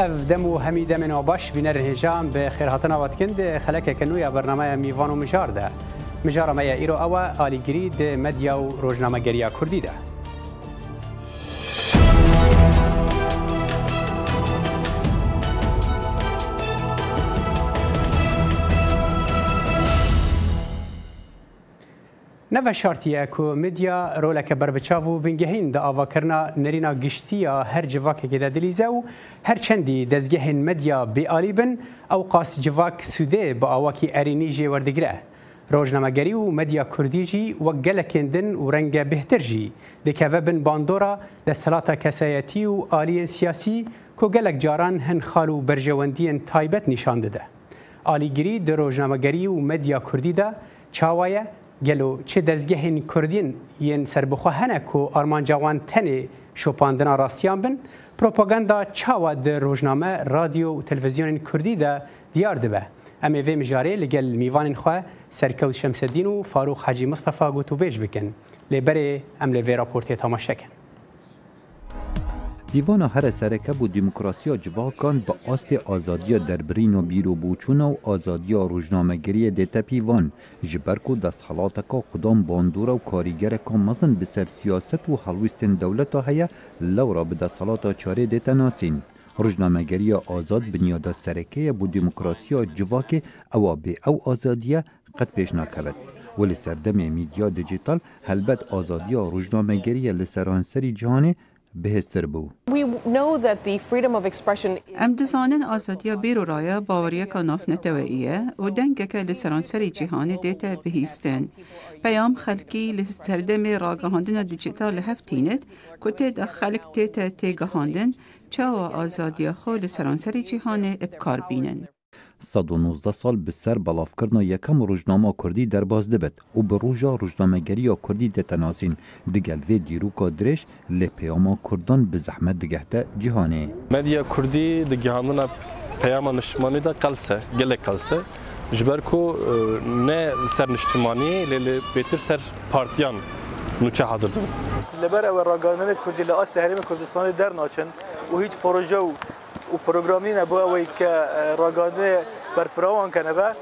اف دم و همیده من آباش بینر هجام به خیرهاتنا واتکن ده خلک کنویا برنامه میوان و مجار ده مجارمه ایرو اوه آلیگری ده مدیا و روزنامه گریا کردی ده نوه شارتیه کو مدیا رولک بربچاو و بنگهین دا آواکرنا نرینا گشتیا هر جواک که دلیزه و هر چندی دزگه مدیا بیالی بن او قاس جواک سوده با آواکی ارینی جی وردگره روجنامهگری و مدیا کردی جی و گلکندن و رنگ بهتر جی دکوه بن باندورا دستلاتا کسایتی و آلی سیاسی کو گلک جاران هن خالو برجواندین تایبت نشانده ده آلیگری در روجنامهگری و مدیا کردی ده چاوایه گلو چه دزگهین کردین یین سربخوا هنه کو آرمان جوان تنه شوپاندنا راستیان بن پروپاگاندا چاوا د روزنامه رادیو و تلویزیون کردی ده دیار دبه ام وی مجاری لگل میوان خو سرکوت شمس الدین و فاروق حاجی مصطفی گوتو بیج بکن لبره ام لوی راپورته تماشا کن دیوان هر سرکه بو دموکراسی جوا کان با آست آزادی در برین و بیرو بوچون و آزادی روزنامه‌گری دیتا پیوان جبرکو دست حالات که خدام باندور و کاریگر که مزن بسر سیاست و حلویستن دولت هیا لورا به دست حالات چاره دیتا ناسین روزنامه‌گری آزاد بنیاد سرکه بو دموکراسی جوا که او به او آزادیه قد پیش نکبد ولی سردم میدیا دیجیتال هلبت آزادی روزنامه‌گری لسرانسری جهانی ام دزانن ئەم بیرو رایا بێرۆڕایە کاناف نتوائیه و که لسران سری جیهانی دیتا بهیستن. پیام خلکی لسردم را گهاندن دیجیتال هفتیند کتی دا خلک دیتا تی گهاندن چاو ئازادیە خو لسران سری جیهانێ ابکار بینن. 119 سال به سر بلافکردن یکم روزنامه کردی درباز دبت و به روژا روزنامهگری کردی دتناسین دگل وی دیروکا درش لپیاما کردان به زحمت دگهته جهانه مدیا کردی دگهاندن پیاما نشمانی دا قلسه گله قلسه جبر کو نه سر نشتمانی لیلی بیتر سر پارتیان نوچه حاضردن لبر او راگانت کردی لأس هرم کردستانی در ناچن و هیچ پروژه و و پروگرامین بو اوی که راگانه برفراوان کنه با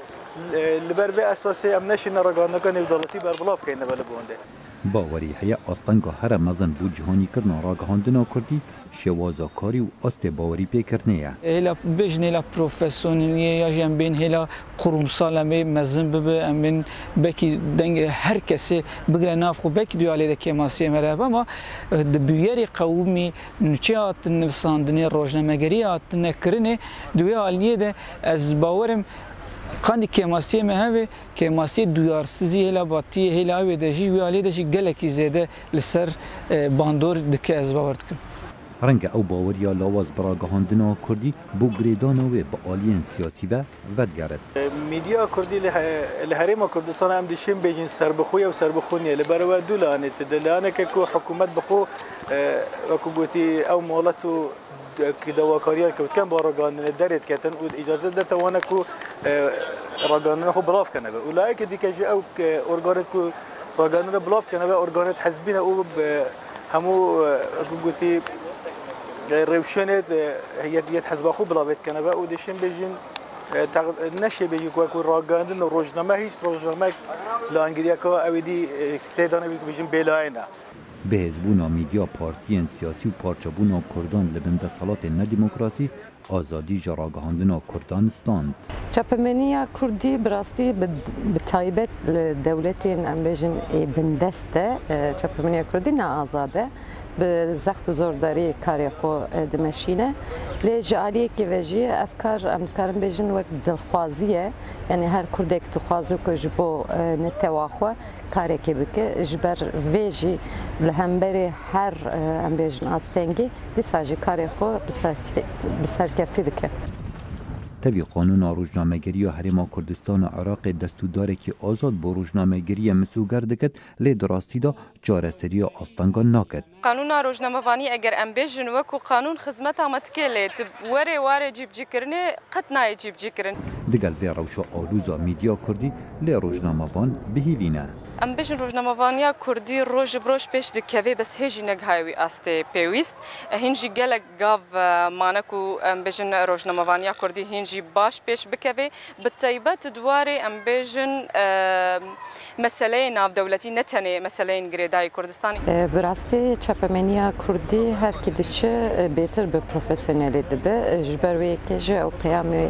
لبر به اساسی امنشین راگانه کنه دولتی بر بلاف کنه بله بونده باوەری هەیە ئاستەنگە هەرە مەزن بوو جیهانیکردن ڕاگەهاندنا کوردی شێوازاکاری و ئەستێ باوەری پێکردنەیە هێلا بژنێ لە پرۆفسۆنیە یاژیان بین هێلا قڕومسا ئەمێ مەزن ببێ ئەمن بەکی دەنگ هەر کەسێ بگرە نافخۆ بەکی دوالێ دەکێ ماسیێ مەرەبەما دبیێری قەومی نوچی هاتن نووساندنێ ڕۆژنەمەگەری هاتنەکردێ دوێ عالیە دە ئەس باوەرم Kandî kemasiyê me heve kemasiyê duyarsizî hêla batiyê hêla wê e de jî wê alê de jî gelekî zêde li ser e, bandor dike ez bawer dikim. Rengê ew baweriya lawaz biragihandina Kurdî bû girêdana wê bi aliyên siyasî ve vedigaret. E, Mîdiya Kurdî li Herêma Kurdistan em dişên bêjin serbixwe ew serbixwinê li ber we du lanê tide laneke ku hikûmet bixwe wekû gotî ew molet û کدەواکاریە کەوتکەم بۆ ڕگانێت دەرێتکەتن و ئیجازت دەتەوانە و ڕگانە خۆ بڵافکەنەوە ولایەکە دیکەژی ئەو ئۆرگانت او ڕگانە بڵافکەنەوە ئۆرگانت حەزبینە و هەموو گوتی ڕێوشێنێت هەیەت حەزباخ و بڵاوێتکەنەوە و دەشێن بێژین به یک وەکو ڕاگەاندن و روزنامه هیچ ڕۆژنامەک لاانگریەکەەوە ئەوێدی کرێدانەوی بژین بێلاەنە. بهزبونا میدیا پارتیین سیاسی و پارچبونا کردان لبن دسالات ندیموکراسی آزادی جراگهاندنا کردان ستاند چپمنیا کردی براستی به تایبت دولتین امبیجن بندسته چپمنیا کردی نه آزاده به زخت و زور داری کاری خو دمشینه لی جالی که وجی افکار ام کارم بیشن وقت دلخوازیه یعنی هر کردک تو خوازه که جبو نتواخو کاری که بکه جبر ویجی لهمبری هر ام بیشن آستنگی دیساجی کاری خو بسرکفتی دکه توی قانون روزنامه‌گری و حریم کردستان و عراق دستوداره که آزاد با روزنامه‌گری مسوگر دکت لی دراستی دا جارسری آستانگا ناکد قانون روزنامه‌وانی اگر ام بیژن وکو قانون خدمت آمد کلی وره وره جیب جی کرنه قط نای جیب جی کرن دگل وی روشا آلوزا میدیا کردی لی روزنامه‌وان بهیوینه ام بیژن روزنامه‌وانیا کردی روز بروش پیش دکوی بس هیجی نگهایوی استه پیویست هنجی گلک گاو مانکو ام بیژن روزنامه‌وانیا کردی هنج نجیب باش پێش بکەوێ بتەیبەت دوارێ ئەم بێژن مەسلەی ناودەولەتی نەتەنێ مەسلەین گرێدای کوردستانی براستی چەپەمەنیا کوردی هەرکی دچە بێتر بە پرۆفسیۆنەلی دەبێ ji ber wê kêje ew peyamê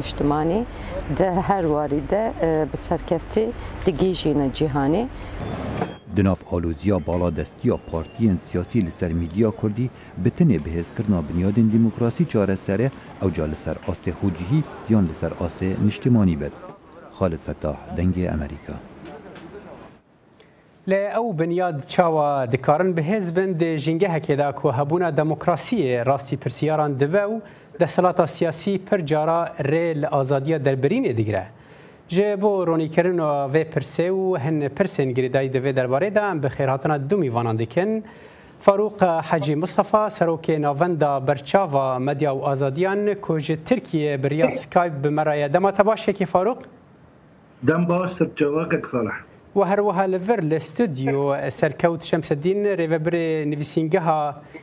niştimanî de her warî de bi serkeftî digîjîne cîhanê. دناف آلوزیا بالادستی یا پارتیین سیاسی لسر میدیا کردی بتنه بهز کرنا بنیادین دموکراسی چاره سره او جا لسر آسته خوجهی یا لسر آسته نشتمانی بد خالد فتاح دنگ امریکا له او بنیاد چاوا د کارن به حزبن د جنګه هکدا کو هبونه دموکراسي راسي پرسیاران دبو د سلاطه سیاسي پر جارا رل ازادي دربرین دیګره جه بو رونی کرن و و پرسه و هن پرسین گریدای دوی درباره ده ام بخیر هاتنا دو میوانان دیکن فاروق حجی مصطفی سروک ناوند برچاوا مدیا و آزادیان کوج ترکیه بریا سکایب بمرای دما تباشه کی فاروق دم باش سب جواکت صالح و هەروەها لەڤەر لە ستودیۆ سەرکەوت شەمسەدین ڕێڤەبرێ نووسینگەها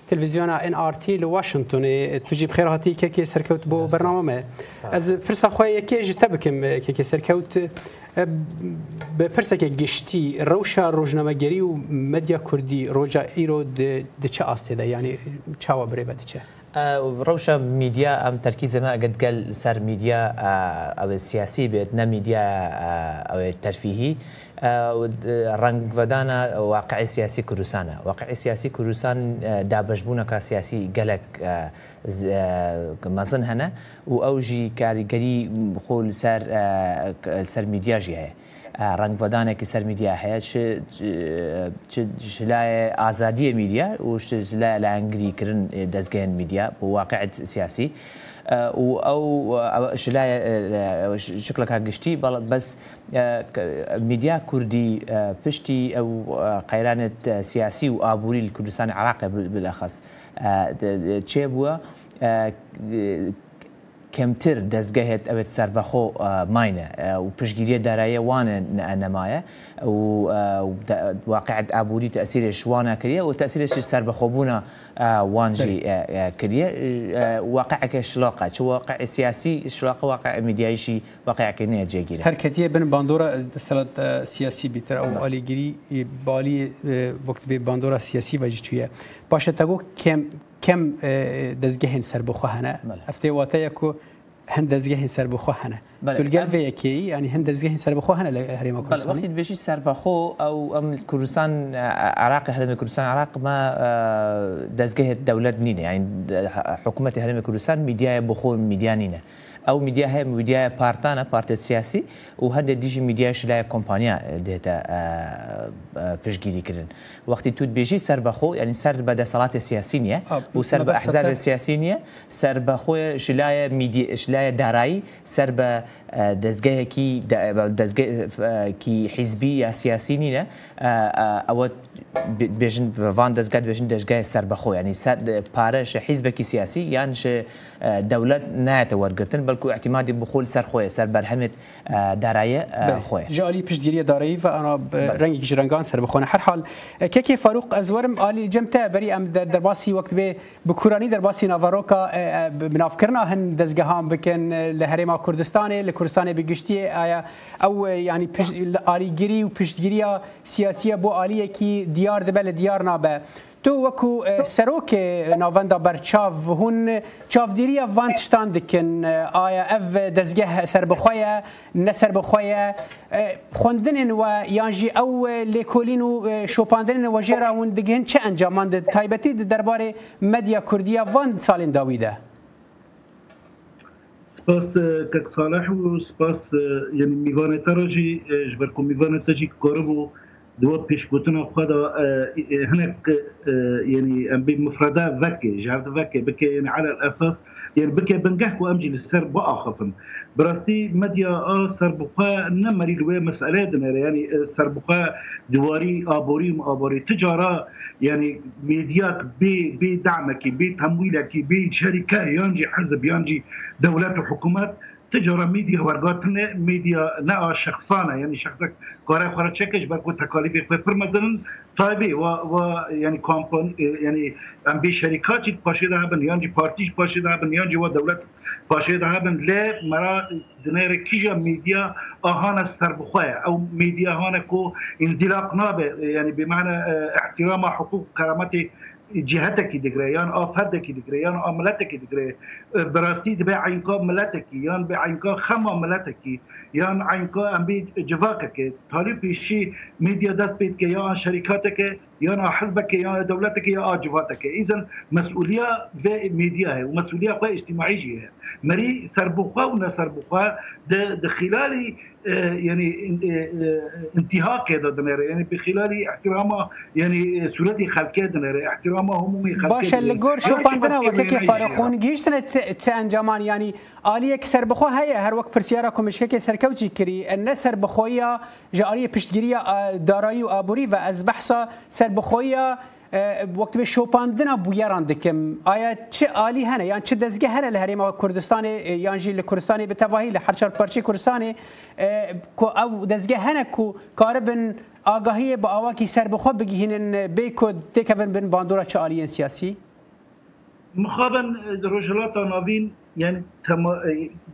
تلویزیۆنا NRT لە واشنگتنێ توجی بخێرهاتی کێکی سەرکەوت بۆ بەرنامە ئەز فرسا خۆی یەکێژی تە بکەم کێکی سەرکەوت بە پرسەکێک گشتی ڕەوشە ڕۆژنامەگەری و مەدیا کوردی ڕۆژە ئیرۆ دچە ئاستێدا ینی چاوە برێ بە دچە. ڕەوشە میدیا ئەم تەرکیزەمە ئەگەت گەل سەر میدیا ئەوە سیاسی بێت نە میدیا ئەوێ تەرفیهی ڕنگڤدانە واقعی سیاسی کوردستانە واقعی سیاسی کوردستان دابشبوونەکە سیاسی گەلک مەزن هەنە و ئەوژی کاریگەری خۆل سەر میدیاژی هەیە ڕنگبەدانێکی سەر میدیا هەیە لای ئازادیە میدیا وش لای لایەنگریکردن دەستگەیان میدیا بۆ واقعت سیاسی. و ئەو شکلەکە گشتی بەس میدیا کوردی پشتی ئەو قەیرانت سیاسی و ئابووری کوردستان عراقی بلەخەس چێ بووە کەمتر دەستگە هێت ئەوێت سربەخۆ ماینە و پشتگیریە داراییە وانە نەمایە و واقعات ئابووری تەسیرێ شوانە کردە و تەسیرێکی سربەخۆبووە وانجی کردە واقعەکە شلاقە چ واقع سیاسی شلاق واقع میدیایشی واقعەکە نیە جێگیری هەرکەتیە بن باندۆرە دەسەڵات سیاسی بیتر ئەو ئالیگیری بالی وەکت بێ باندۆرە سیاسی بەجی تویە باشە تەگۆ کەم كم آه، دزجهن سەر بۆخوا هەنە هەفتێ واتەیەکو هەند دەستگەهێن سەر بخۆ هەنە تولگەلێکی ینی هەند دەستگەهێن سەر بخۆ هەنە لە هەرێمە کوردستانی عراق هەرمی كرسان عراق ما دەستگەهێت دەولەت نینە حکوومەتی هەرمی کوردستان میدیایە بخۆ میدیانینە. ئەو میدیا هەیە میدیایە پارتانە پارتێت سیاسی و هەندێک دیژی میدیایش لایە کۆمپانیا دێتە پشگیریکردن وەختی توت بێژی سەر بەخۆ ینی سەر بە دەسەڵاتی سیاسی نییە و سەر بە ئەحزار سیاسی نییە سەر بەخۆی شلایە شلایە دارایی سەر بە دەستگایەکی دەستگەکی حیزبی یا سیاسی نینە ئەوە بێژن وان دەستگات بێژن دەستگای سەر بەخۆ ینی پارەش حیزبەکی سیاسی یان دەولەت نایەتە وەرگتن بە بەڵکو احتیمادی بخۆل سەر خۆی سەر بەرهەمت دارایە خۆی جاالی پشتگیری دارایی و ئەنا ڕەنگی ژرەنگان سەر بخۆنە هەر حال کێکی فاروق ئەزوەرم عالی جمتە بەری ئەم دەرباسی وەک بێ بکورانی دەرباسی ناڤۆکە بنافکردنا هەن دەستگەهام بکەن لە هەرێما کوردستانی لە کوردستانی بگشتی ئایا ئەو ینی ئالیگیری و پشتگیریە سیاسیە بۆ عالیەکی دیار دەبە لە دیار نابە. تو وکو سروک ناوندا برچاو هون چاودیری وانت شتان دکن آیا اف دزگه سربخویا نه سربخویا خوندن و یانجی او لیکولین و شوپاندن و جیرا هون دگهن چه انجامان ده تایبتی ده درباره مدیا کردیا وان سالین داویده سپاس کک صالح و سپاس یعنی میوانه تراجی جبر کو میوانه تجی کوربو دو بيشبوتنا خدا اه، اه، هناك اه، يعني ام بمفردات ذكي جعلت ذكي بكي يعني على الاساس يعني بكي بنجح امجي للسر بقى خفن براستي مديا اه سر بقى نمري لوي مسألة دنا يعني سر بقى دواري ابوري ابوري تجارة يعني ميدياك بي بدعمك بتمويلك بشركة ينجي حزب ينجي دولات وحكومات تجاره میدی ورگات نه میدیا نه شخصانه یعنی شخص کارای خورا چکش بر کو تکالیف پر مثلا تایبی و و یعنی کامپن یعنی ام بی شرکات پاشیده هبن یعنی پارتیش پاشیده هبن یعنی و دولت پاشیده هبن ل مرا دنر کیجا میدیا آهان از سربخواه او میدیا هان کو انزلاق نابه یعنی بمعنى احترام حقوق کرامت کی دیگره یان آفرد کی دیگره یان عملت کی دیگره براستی به عینکا ملتکی یان به عینکا خما کی یان عینکا امید جواب جواکه که پیشی میدیا دست بید که یا شرکات که يا حزبك يا دولتك يا آه جبهتك اذا مسؤوليه في ميديا هي ومسؤوليه في اجتماعيه هي مري سربقه ونا سربقه د خلال آه، يعني آه، انتهاك هذا دنيري يعني بخلال احترامه يعني سورتي خلقه دنيري احترامه همومي خلقه اللي لگور شو باندنا وقتی فارقون گیشتن چه انجامان یعنی آلیه که سربخوا هیه هر وقت پرسیارا کمشکه که كري کری نه سربخویا جاری پشتگیری دارایی و و از بحثا سر serbaxoya وەکت بێ شۆپاندنا بویێران دەکەم ئایا چه عالی هەنە یان چه دەستگە هەنە لە هەرێمەوە کوردستانی یانژی لە کوردستانی بتەواهی لە هەرچار پەرچی کوردستانی ئەو دەستگە هەنە و کارە بن ئاگاهەیە بە ئاواکی سربخۆ بگیهێنن بێ کۆ تێکەن بن باندۆرە چه عالیەن سیاسی مخابن ڕۆژهڵاتان ناوین يعني تم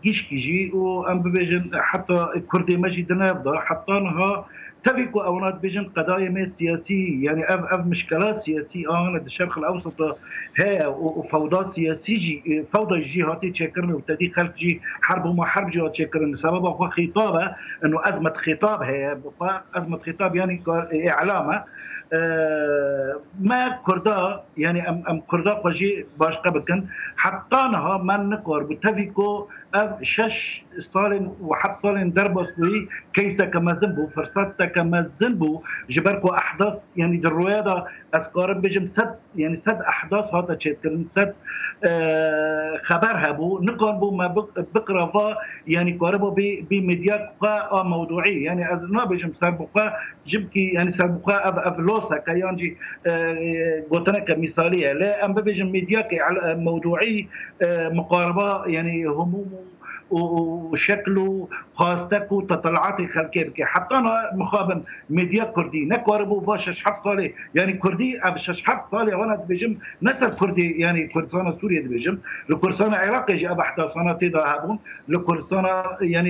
جيش كيجي وام بيجن حتى كردي ماشي دنابدا نها تفق اونات بيجن قضايا ما سياسية يعني اف اف مشكلات سياسية اون الشرق الاوسط هي وفوضى سياسية جي فوضى جهاتي تشكرني وتدي خلف جي حرب وما حرب جهات تشكرني سبب هو خطابه انه ازمة خطاب هي ازمة خطاب يعني اعلامه ما كردا يعني ام ام كردا خوشی باشقا بکن حطانها من نقر بتفیکو اب شش سالن و حب سالن در باسوی کیسا کمزن بو فرصت تا کمزن احداث يعني در رویا بجم سد يعني سد احداث هاتا چیت سد آه آه، خبرها بو نكون بو ما بقرا فا يعني قربو بمديا قا آه موضوعي يعني از نو نابج سابقا جبكي يعني سابقا اب افلوسا كيانجي قلتنا آه، كمثالية لا ام ببج ميديا موضوعي مقاربة يعني هموم وشكله خاصتك وتطلعاتي خلقي حتى حطانا مخابن ميديا كردي نكوربو باش شحب صالي يعني كردي باش شحب صالي وانا تبجم نسر كردي يعني كردستان سوريا دبيجم عراقي جي اب بحثا صانا تيدا هابون الكردستان يعني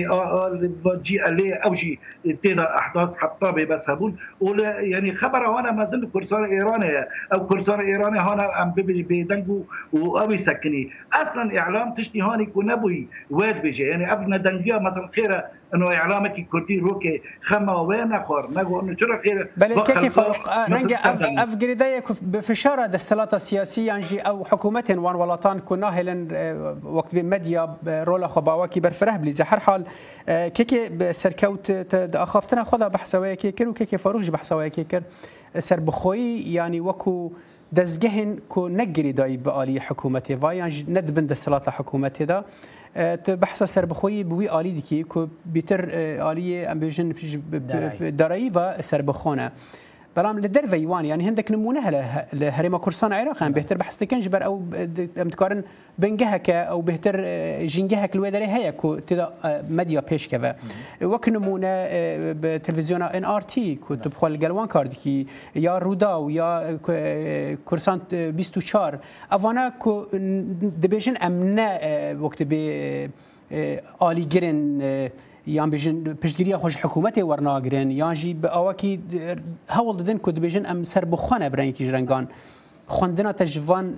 جي او جي تيدا احداث حطا بس هابون ولا يعني خبر وانا ما زل كردستان ايراني او كردستان ايراني هانا ام بيدنجو واوي سكني اصلا اعلام تشتي هاني كنبوي واد بيجي يعني بدنا دنجيها مثلا خيرها انه اعلامك يكوتي روكي خما وين اخر نقول انه شنو خير بل كيف ننجا اف اف قريديك بفشاره دستلاتا السياسيه انجي او حكومه وان ولطان كنا هلن وقت بمديا رولا خباوكي برفره بلي زحر حال كيكي سركوت اخافتنا خذها بحثويه كيكر وكيكي فاروق بحثويه كيكر سر بخوي يعني وكو دزجهن كو نجري داي بآلي حكومتي فايان ندبن دسلاتا حكومتي دا ته بحثا سربخوی بوی عالی دی که بیتر عالی امبیژن دارایی و سربخونه بلام لدر فيوان يعني هندك نمونه لهريما كرسان عراق هم بهتر بحث كان جبر او متكارن بنجهك او بهتر جنجهك الوادري هيا كو تدا ميديا بيش كفا وك نمونه بتلفزيون ان ار تي كو تبخل جلوان كارد كي يا رودا ويا كرسان 24 افانا كو دبيجن امنا وقت بي آلیگرن یان بژن پشتگیری خوش حکومت ورناگرن یان جی به اوکی هول ددن کو دبژن ام سر بخونه برن کی جرنگان خوندنا تجوان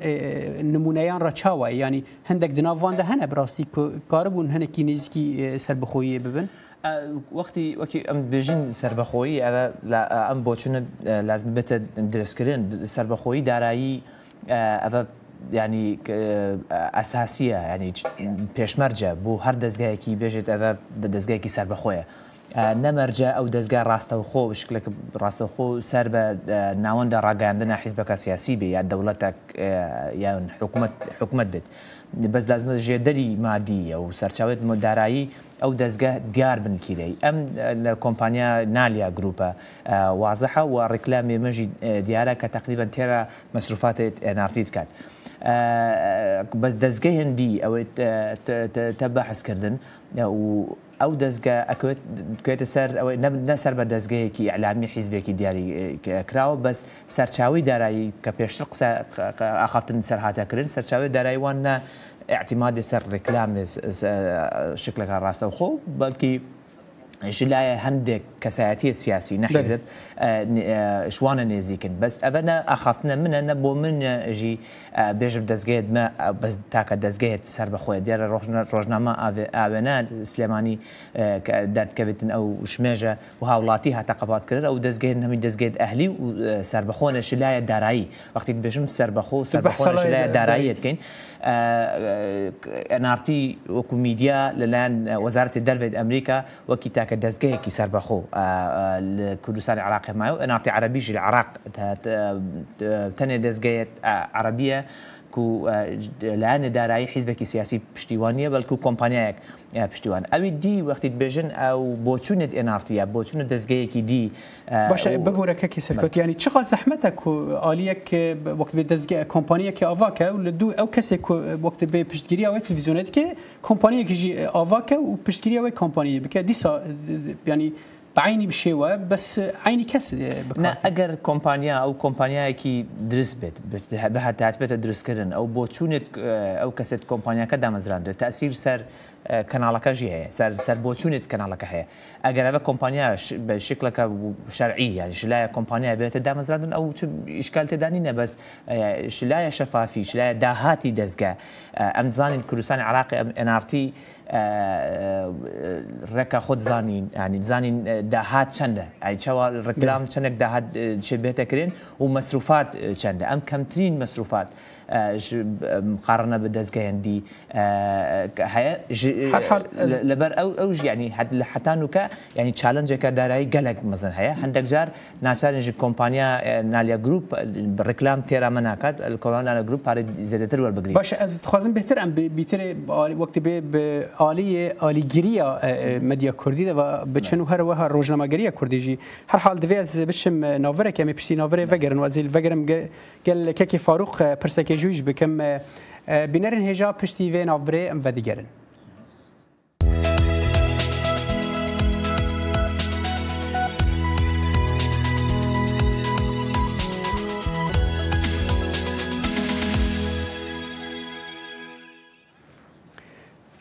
نمونهیان را چاوه یعنی هندک دناوان ده هنه براستی کاربون هنه کی نزکی سر بخویی ببن وقتی وەکی ئەم بێژین سربەخۆیی ئەوە ئەم بۆچونە لازم بێتە درستکردن سربەخۆیی دارایی ئەە ینی ئەساسیە ینی پێشمەرجە بۆ هەر دەستگایەکی بێژێت ئەوە دەستگایەکی سربەخۆیە. نەمەرجە ئەو دەستگا ڕاستەو خۆ شکلێک ڕاستەخۆ سەر بە ناوەندە ڕاگەاندنە حیزبەکە سیاسی بێ یا دەوڵەتە یان حکوومەت بێت. بەس لازمە ژێدەری مادیە و سەرچاوێت مدارایی ئەو دەستگە دیار بنکیرەی ئەم لە کۆمپانیا نالیا گروپە وازەحە و ڕێکلامی مەژی دیارە کە تقریبان تێرە مەسروفاتێت نارتی بکات. بەس دەستگەی هەندی ئەوەی تە بەحسکردن ئەو دەستگە ئەکوێتە سەر ئەوەی نەسەر بە دەستگەیەکی ئەلامی حیزبێکی دیاری کراوە بەس سەرچاوی دارایی کە پێشتر قسە ئاخافتن سەرهاتەکردن سەرچاوی داراییوان نە اعتیمادی سەر ڕێکلامی شکلەکە ڕاستە خۆ بەڵکی ژلایە هەندێک کەسایەتی سیاسی نەحزب آه، آه، شوانە نێزیکن بەس ئەڤەنە ئاخافتنە منە نە بۆ منژی آه، بێژم دەستگەێتمە بەس تاکە دەستگەێت سەر بەخۆی دیێرە ڕۆژنامە ئاوێنە سلێمانی دەردکەوێتن ئەو شمێژە كرر أو دزجيد قەبات دزجيد أهلي وسر بخونا دەستگێت ئەهلی وقت بيجم سر بخو سر بخونا سربەخۆ سربەخۆشلایە كين أنا أرتي وكوميديا وەزارتی وزارة ئەمریکا وەکی تاکە کە دەستگەیەکی سربەخۆ کوردستانی عراقی مایە و ناتی عربیژی العراق تەنێ دەستگەیت عربیە و لایەنە دارایی حیزبێکی سیاسی پشتیوانیە بەڵکو کۆمپانیایەک پشتیوان ئەوی دی وەختیت بێژن ئەو بۆچوونێت ئێنارتیە بۆچونە دەستگەیەکی دی باش ببورەکەکی سەرکەوتیانی چقا زەحمەتە و عالیەک وەک بێ دەستگە کۆمپانیەکە ئاواکە و لە دوو ئەو کەسێک وەکت بێ پشتگیری ئەوەی تلویزیونێت کێ کۆمپانیەکیژی ئاواکە و پشتگیری ئەوەی کۆمپانیە بکە دیسا ینی بعيني بشيوه بس عيني كاس آه، بكارتن اگر كومبانيا او كومبانيا كي درس بيت بها تعتبت درس كرن او بوتشونت آه، او كاسيت كومبانيا كدا مزران تاثير سر كان آه، على كاجي سر سر بوتشونت كان على كحي اگر هذا كومبانيا بشكل شرعي يعني شلا كومبانيا بيت دا مزران او اشكال تدانينا بس شلا شفافي شلا داهاتي دزغا امزان الكروسان العراقي ان ار تي ڕێکا خۆت زانین ینی زانین داهات چەندە ئەیچەوە ڕکلام چەندێک داهات بێتەکرێن و مەسروفات چەندە ئەم کەمترین مەسروفات مقارنه آه، لبر او هەیە يعني ئەو حتى ینی يعني تشالنج چالنجێکە دارایی گەلک مثلا هەیە هەندێک جار ناشر ناچارنج کۆمپانیا آه، نالیا گروپ ڕکلام تێرامە ناکات کۆلانە گروپ پارێ زیاتر وەربگری باشخوازم بهتر ام بيتر وقت ئەم بیتر وەکتی بێ عالی عالیگیریە آه، مدیا کوردی دەوە بچن و هەروەها كردي جي هر حال بشم نوفر ناوەرێک مي پشتی نوفر وەگەرن وازیل وەگەرم گەل کەکی فاروق پرسەکەژ جویش بکم بینرین هجا پشتی وین آبره ام و دیگرن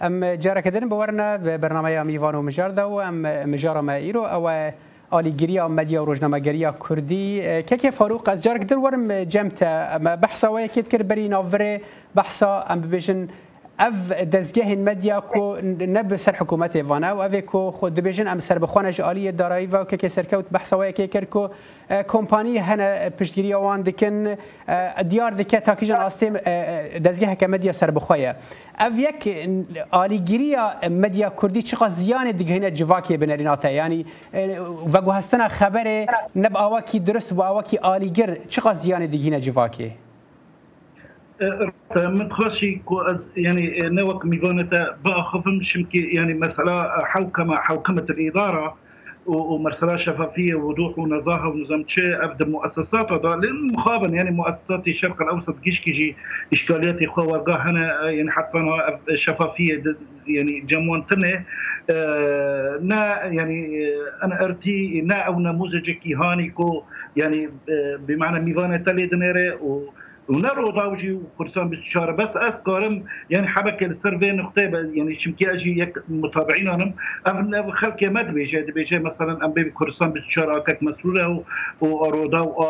ام جارك دين بورنا برنامج ايوان ومجار دو ام مجار ما ايرو او آلیگیریا مدیا و روزنامه‌گریا کردی که که فاروق از جارک درورم جمته بحثا و کرد بری ناوره بحثا ام ببیشن اف دزگه مدیا کو نه به سر حکومت وانه او اوی کو خود دبیژن ام سر بخوانه جالی دارایی و که که سرکوت بحث وای که کر کو کمپانی هنه پشتگیری وان دکن دیار دکه تاکیجن آستیم دزگه که مدیا سر بخوایه اف یک آلیگیری مدیا کردی چقا زیان دگهینه جواکی بنریناته یعنی و گوهستنا خبر نب آواکی درست و آواکی آلیگر چقا زیان دگهینه جواکی متخشي يعني نوك ميفونتا باخفم شمكي يعني مسألة حوكمة حوكمة الإدارة ومرسلة شفافية ووضوح ونزاهة ونظام تشي أبدا مؤسسات هذا لأن مخابن يعني مؤسسات الشرق الأوسط جيش كيجي إشكاليات إخوة ورقا هنا يعني حتى شفافية يعني جموان تنه آه نا يعني أنا أرتي نا أو نموذج كيهانيكو يعني اه، بمعنى ميفانة تالي دنيري و ونر وضاوجي وقرصان باستشاره بس اذكرم يعني حبك السيرفي نقطه يعني شمكي اجي يك متابعين انا ام خلك مد بيجي بيجي مثلا ام بي قرصان باستشاره كك مسؤوله وروضا و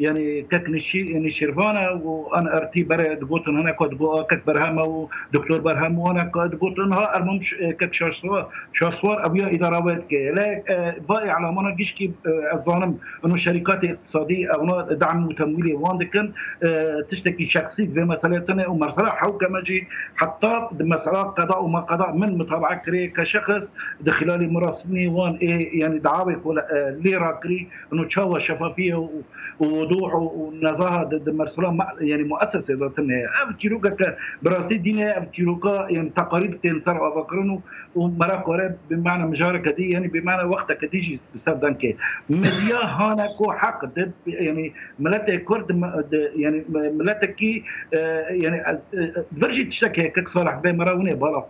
يعني كتنشي يعني شيرفانا وانا ارتي برا دبوت هنا كتبو برهام ودكتور برهام وانا كتبوت ها المهم كت شاسوار شاسوار ابيا ادارات كي لا باقي على مانا جيش كي الظالم آه، انه الشركات الاقتصاديه او دعم وتمويل واندكن آه، تشتكي شخصي زي مثلا سنه ومرسلا حو كما جي حتى مسألة قضاء وما قضاء من متابعة كري كشخص خلال مراسمي وان إيه يعني دعاوي آه، ليرا كري انه تشاوى شفافيه و الموضوع والنزاهه ضد مرسلة يعني مؤسسه ذاتنا ابتلوك براسي دينا ابتلوك يعني تقاريب تنصر وذكرنه ومرا بمعنى مجارك دي يعني بمعنى وقتك تيجي بسردان دانكي مليا هانكو حق ضد يعني ملاتي كرد يعني ملاتي كي آه، يعني آه، آه، برجي تشتكي هيك صالح بين مراوني بالا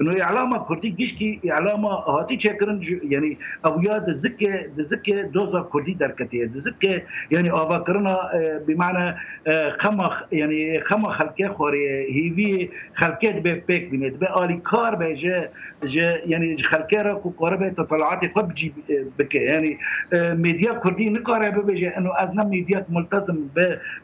انه اعلامه كردي جيشكي اعلامه هاتي تشكرن يعني او يا دزكي دزكي دوزا كردي دركتي دزكي يعني آبا باقرنا آه، بمعنى آه، خمخ يعني خمخ خلقه خوري هي في خلقه به بيك بنت به آلي كار به جا يعني خلقه را كو كار به تطلعات خود بجي اه، بكه يعني ميديا كردي نكاره به بجه انه ازنا ميديا ملتزم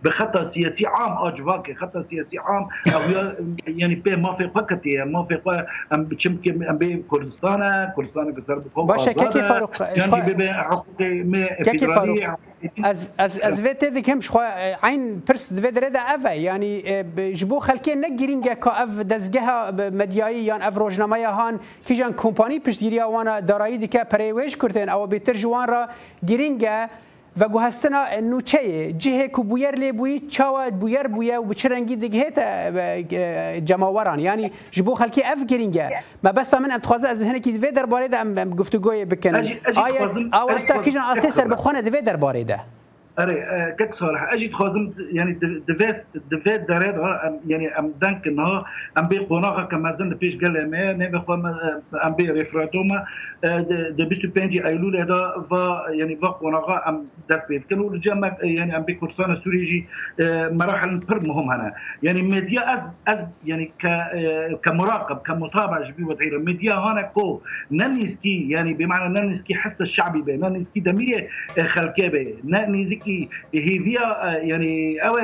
بخطة سياسي عام اجواكي خطة سياسي عام او يعني به ما في فقط ما في ام بشمك ام بي كردستان كردستان بسر بخوف باشا كيف فاروق كيف فاروق از از از دوێت تێدێک هەم عین پرس دوێ درێدا ئەە ینی ji bo xelkê negirînge ka ev dezgeha medyayî yan ev rojnameya han kîjan kompanî piştgiriya wana darayî dike perêwêj kurtên ew bêtir ji wan ra girînge ve guhestina nûçeyê cihê ku bûyer lê bûî çawa bûyer bûye û bi çi rengî dighête cemawaran yanî ji bo xelkê ev girînge me besta min em dixwaze ez hinekî divê derbarê de em guftugoyê bikin. Aya ta kîjan astê serbixwane divê derbarê de. اري آه، كت صالح اجي تخازم يعني دفات دفات دارات آه، يعني ام دانك انها ام بي قناغه كما زين بيش قال ما نبي آه، ام بي ريفراتوما آه، د 25 ايلول هذا فا يعني فا قناغا ام درت بيت كانوا الجامع يعني ام بكردستان السوريجي آه، مراحل بر مهم هنا يعني ميديا از از يعني آه، كمراقب كمتابع جبي وتعير ميديا هنا كو ننسكي يعني بمعنى ننسكي حس الشعبي به ننسكي دمية خلكي به ننسكي يعني اوي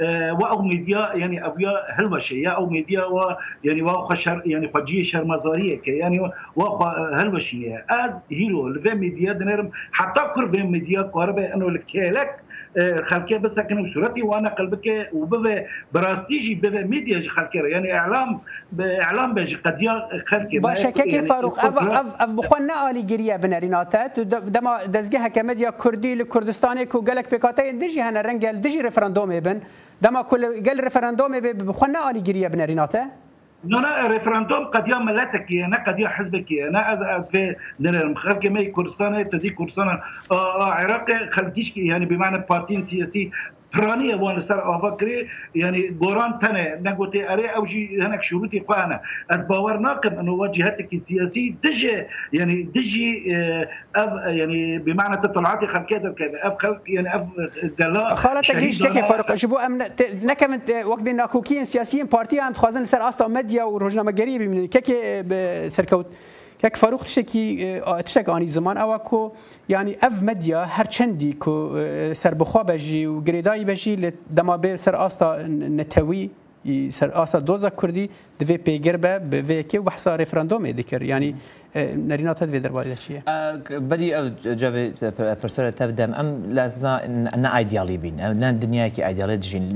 آه، واو ميديا يعني ابيا هل باشه يا او ميديا و يعني واو خشر یعنی يعني خجی شرمزاریه كي يعني واو هل باشه از هيلو لبي ميديا دنرم حتى کر به میدیا قربه انه الکلک آه، خلکه بسكن بسرعتي وانا قلبك وبب براستيجي بب ميديا خلكه يعني اعلام اعلام بج قد خلكه باشا كيف يعني فاروق اف اف اف بخونا علي جريا بنريناتات دما دزجه كمديا كردي لكردستاني كو قالك بكاتين دجي هنا رنجل دجي ريفرندوم ابن دما كل قال ريفرندوم بخنا علي جريا بنريناته نرى ريفرندوم قد يوم ملتك انا قد يوم حزبك انا في خلق ما كردستان تدي كردستان عراق خلقيش يعني بمعنى بارتين سياسي فرانية وان سر أفكري يعني قران تنا نقولتي أري أو جي هناك شروطي قانا الباور ناقم أنه واجهتك السياسية تجي يعني تجي أب يعني بمعنى تطلعاتي خلقية كذا اف خلق يعني اف دلاء خالتك هيش تكي فرق بو أم نكمن وقت بين ناكوكين سياسيين بارتي عم تخوازن سر أصلا مديا وروجنا مجريبي من كيكي سركوت یک فاروق تشکی تشک آنی زمان اوا کو یعنی اف مدیا هر چندی کو سر بخوا بجی و گریدای بجی دما به سر آستا نتوی سر آسا دوزا کردی دوی پیگر به به که وحسا رفراندوم دکر یعنی نەرینا تەدوێ دەربارەی لە چیە بەری ئەو پرسەرە تەبدەم ئەم لازمە نائیدیاڵی بین نان دنیاکی ئایدیاڵێت دژین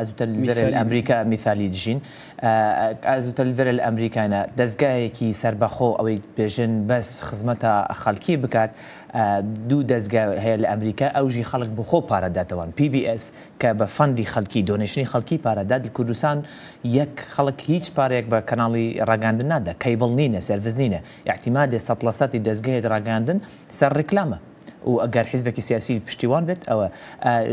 ئەزوتەلڤێرل ئەمریکا میثالی دژین ئازوتەلڤێرل ئەمریکانە دەستگایەکی سربەخۆ ئەوەی بێژن بەس خزمەتە خەڵکی بکات دوو دەستگا هەیە لە ئەمریکا ئەوژی خەڵک بخۆ پارەداتەوەن PBS کە بە فەندی خەڵکی دۆنیشتنی خەڵکی پارەدات لە کوردستان یەک خەڵک هیچ پارێک بە کەناڵی ڕگاندن نادا کەیبڵ نینە سرڤز نینە احتیمادێ سە لە سەی دەستگەی ڕاگەاندن سەر ڕیکلامە و ئەگەر حیزبێکی سیاسی پشتیوان بێت ئەوە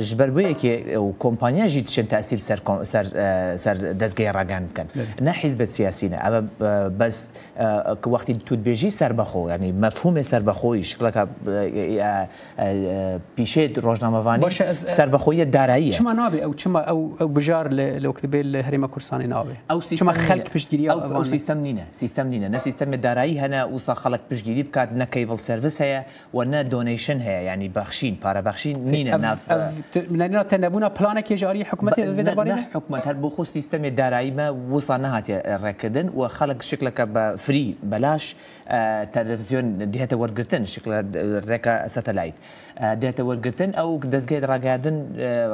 ژبەربوویەکی و کۆمپانیاژی تشن تاسیل سەر اما آه، بس بکەن نە حیزبێت سر بخو بەس يعني مفهوم سر بخو ینی مەفهومێ آه، سربەخۆی آه، شکلەکە پیشێت ڕۆژنامەوانی سربەخۆیە دارایی چما نابێ او چما ئەو بژار لەوکتبێ لە هەرێمە کورسانی ناوێ چما خلق خەک او, أو سیستم نینە سیستم نینە نە سیستمە دارایی هەنا خلق خەڵک پشتگیری بکات نەکەیبڵ سرویس هەیە و نە دۆنیشن يعني ینی بەخشین مين الناس نات تەنەبوونا پلانێکی ژاری حکوومەتی دەبارێ حکوومەت هەر بۆ خۆ سیستەمی داراییمە وسان نهاتێ اه، ڕێکردن و وخلق شکلەکە بە فری بەلاش اه، تەلەڤزیۆن دیێتە وەرگتن شكل ركا اه، ساتلايت دێتە وەرگتن ئەو دەستگای ڕاگادن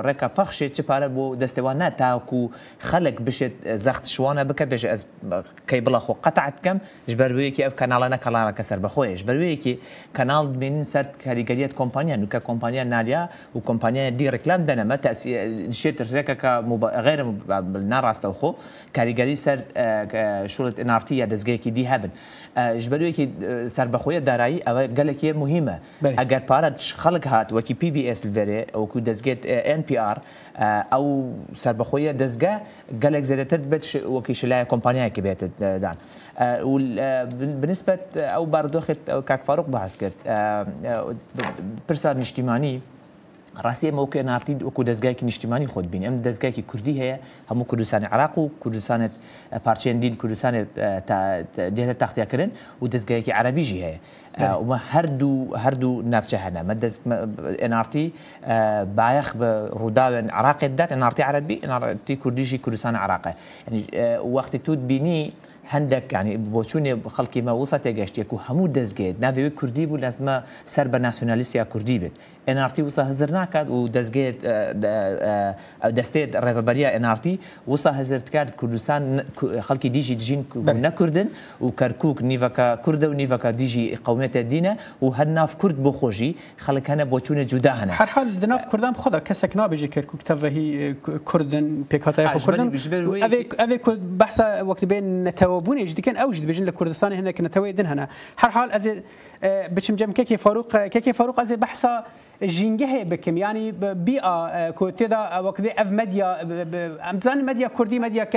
ڕێکە پەخشێت چ پارە بۆ دەستێوانە تاکو خەلک بشێت زەخت شوانە بکە بێژ ئەس کەی بڵە خۆ قەتعات بکەم ژبەروەیەکی ئەف کەناڵانە کەلاڕەکە سەر بەخۆیش بەروەیەکی کەناڵ ببینین سەر کاریگەریت کۆمپانیا نوکە کۆمپانیا نالیا و کۆمپانیای دی ڕکلام دەنەمە تاسیشێت ڕێکەکە غێرە ناڕاستە و خۆ کاریگەری سەر شولت ئەنارتی یا دەستگەیەکی دی هەبن ژبەروەیەکی سەر بەخۆیە دارایی ئەوە گەلێکی مهمە ئەگەر پارە شخ خلق هات دزجيت ان بي ار او NPR ئەو سربەخۆیە دەستگە زاد زیێتر وكي وەکی شلایە كي بيت دان وبالنسبه او باردوخت كاك فاروق بحسكت برسال اجتماعي ڕاستی ئەمە ئەوکە ناردید وەکو دەستگایکی نیشتیمانی خۆت بین ئەم دەستگایکی کوردی هەیە هەموو کوردستانی عراق و کوردستانت پارچێندین کوردستانت دێتە تەختیاکردن و دەستگایکی عربیژی هەیە ومە هەردوو هەردوو نافچە هەنا مە ئەنارتی بایەخ بە ڕووداوێن عراقێتدات ئەنارتی عربی ئەنارەتی کوردیژی کوردستان عراقە وەختی توت بینی هەندێک ینی بۆچوونێ خەڵکی مە وسە تێگەشتێک و هەموو دەستگێت ناوێت کوردی بوو لەزمە سەر بە ناسیۆنالیستیا کوردی بێت NRT وسا هزر ناکات و دەستگێت دەستێت ڕێبەریە NRT وسا هەزرتکات کوردستان خەڵکی دیژی دژین نەکردن و کەرکک نیڤەکە کووردە و نیڤەکە دیژی قومێتە دینە و هەر ناف کورد بۆ خۆشی خەڵک هەنە بۆ چوونە جودا هەنە هەرحال دناف کوردان خۆدا کەسێک نابێژی کەرکک تەڤهی کوردن پێکاتایکردن ئەێ کورد بەسا وەکت بێن نەتەوەبوونیش دیکەن ئەوش دبژین لە کوردستانی هەنێک نەتەوەی دن هەنە هەرحال ئەزێ بچم جم كيكي فاروق كيكي فاروق از بحثا جنگه بكم يعني بيئة كوتيدا وكذا اف مديا امزان مديا كردي مديا ك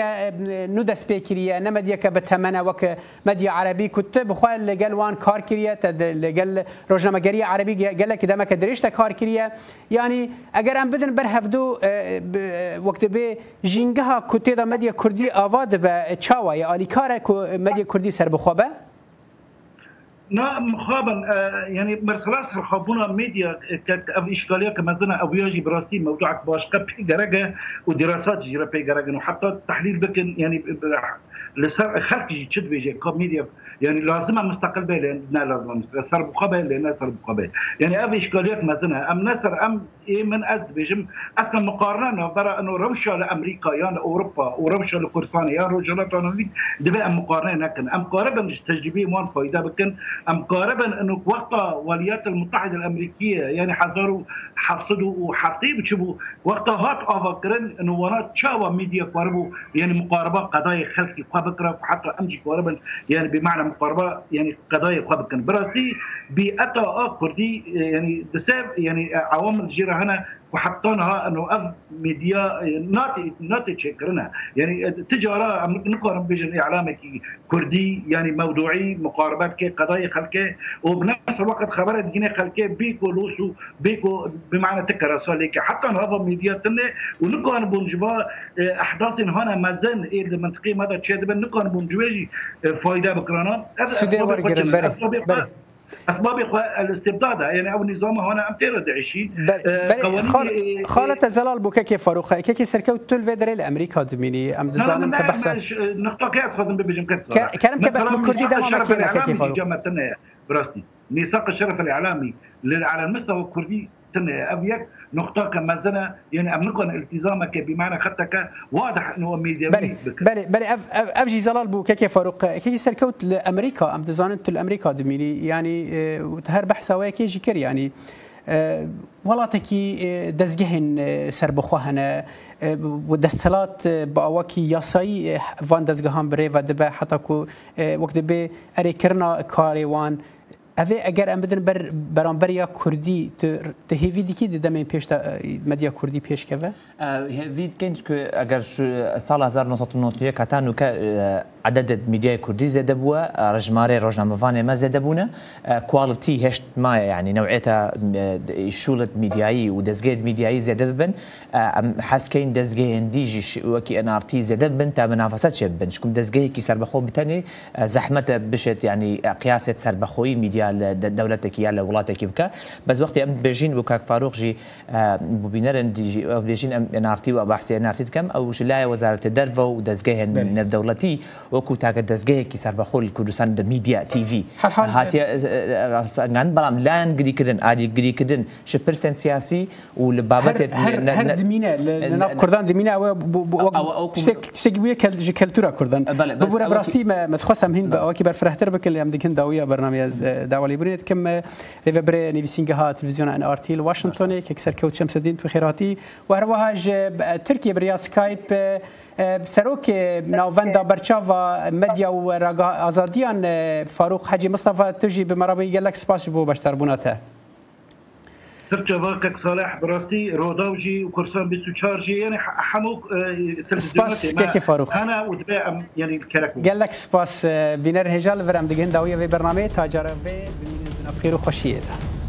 ندس بكريا نمديا ك بتمنى وك مديا عربي كنت بخوال لقال وان كار كريا لقال روجنامه عربي قال لك دمك دريشتا كار كريا يعني اگر ام بدن بر هفدو وقت به جنگه كوتيدا مديا كردي آواد به چاوا يا اليكار مديا كردي سر بخوبه نعم خابا آه، يعني مرخلاص خابونا ميديا إشكالية كما زنا أو ياجي براسي موضوعك باش قبي درجة ودراسات جرى بي درجة وحتى تحليل بكن يعني لسر خلقي جد بيجي كوميديا يعني لازم مستقل بيه لان لازم مستقل سر بقبل لان سر بقبل يعني ابي اشكاليات ما مثلا ام نسر ام ايه من از بيجم اصلا مقارنه برا انه روشه لامريكا يا اوروبا وروشه لقرصانيا يا رجلات انا دبي ام مقارنه لكن ام قاربا مش تجربه مون فايده بكن ام قاربا انه وقت الولايات المتحده الامريكيه يعني حضروا حفصدوا وحطيب شبو وقتها هات افكرن انه ورا تشاوا ميديا قاربوا يعني مقاربه قضايا خلقي خابكرة حتى أمشي قربا يعني بمعنى مقاربة يعني قضايا خابكرة براسي بأتا أخر دي يعني دساب يعني عوامل جيرة هنا وحطيناها انه اف ميديا ناتي ناتي تشكرنا يعني تجارة نقارن بين اعلامك كردي يعني موضوعي مقاربات كي قضايا خلقه وبنفس الوقت خبرت جنيه خلقه بيكو لوسو بيكو بمعنى تكرا صالك حتى هذا ميديا تنه ونقارن بونجبا آه، احداث هنا مازن ايه المنطقي ماذا تشاد نقارن بونجواجي آه، فايده بكرانا سيدي اطبابق الاستبداد يعني او نظام هنا ام تيرا داعشي آه، خالت إيه، إيه. زلال بوكا كي فاروق كي سركو تول فيدري الامريكا دميني ام نظام كبحث آه، نقطه كي خدم بجم كلام كبس كردي دما كي فاروق براستي ميثاق الشرف الاعلامي على المستوى الكردي سنة أبيك نقطة كما زنا يعني أمنكم التزامك بمعنى خطك واضح أنه ميديا بلي بلي بلي أف أفجي زلال بو كيكي فاروق كيكي سركوت لأمريكا أم دزانت الأمريكا دميني يعني وتهر آه، بحث كي جكر يعني آه، وڵاتێکی آه، دەستگەهێن سربەخوا هەنە دەستەلات باواکی یاسایی وان دەستگەهان برێ و دەبە حتا و وەک دەبێ ئەرێکردنا اوی اگر ام بدن بر برانبر یا کوردی ته هیوی دیکی د دمه پیش مدیا کوردی پیش کوه هیوی کنج که اگر سال 1991 کتانو که عدد میدیای کوردی زیاده بووە ڕژمارە ڕۆژنامەوانێ مە زیاده بوونە کوالڵتی هێشت مایە ینی نەوعێتە شوڵت میدیایی و دەستگێت میدیایی زیاده ببن حەسکەین دەستگەهێندیژی وەکی ئەنارتی زیاده بن تا بەنافەسە چێ بن چکم دەستگەیەکی سربەخۆ بتەنێ زەحمەتە بشێت ینی قیاسێت سربەخۆی میدیا لە دەولەتێکی یا لە وڵاتێکی بکە بەزوەختی ئەم بێژین و کاکفاارۆخژی ببینەرن بێژین ئەم ئەنارتی و بەحسیە نارتیت کەم ئەو شلایە وەزارەتە دەرەوە و دەستگەهێن نەدەوڵەتی وەکو تاگە دەستگەیەکی سربەخۆل کوردستان دە میدیا تیV هاان بەڵام لایەن گریکردن ئالیگریکردن ش پرسن سیاسی و لە بابەتێت ناف کوردان دمینە شتێک بووە کەلژی کەلتورا کوردن بە ڕاستی مەخواستم هین بە ئەوکی بەرفرەتر بکرد لەم دیکن داویە بەنامە داوای برێت کەم لێوە برێ نویسینگە هات تلویزیۆن ئەن ئارتیل واشنگتۆنێک کەکسەر کەوت چەمسەدین تو خێراتی و هەروەها ترکیە بریا سکایپ سروک ناوند برچاوا مدیا و راگا آزادیان فاروق حجی مصطفى تجي بمرابي گلک سپاس بو بشتر بوناته ترجمة كك صالح براستي روداوجي وكرسان 24 جي يعني حموك آه، سباس كيكي فاروق انا وتباع يعني الكركو قال لك سباس آه، بنر هجال فرام دقين داوية في برنامج تاجر في بخير وخشيه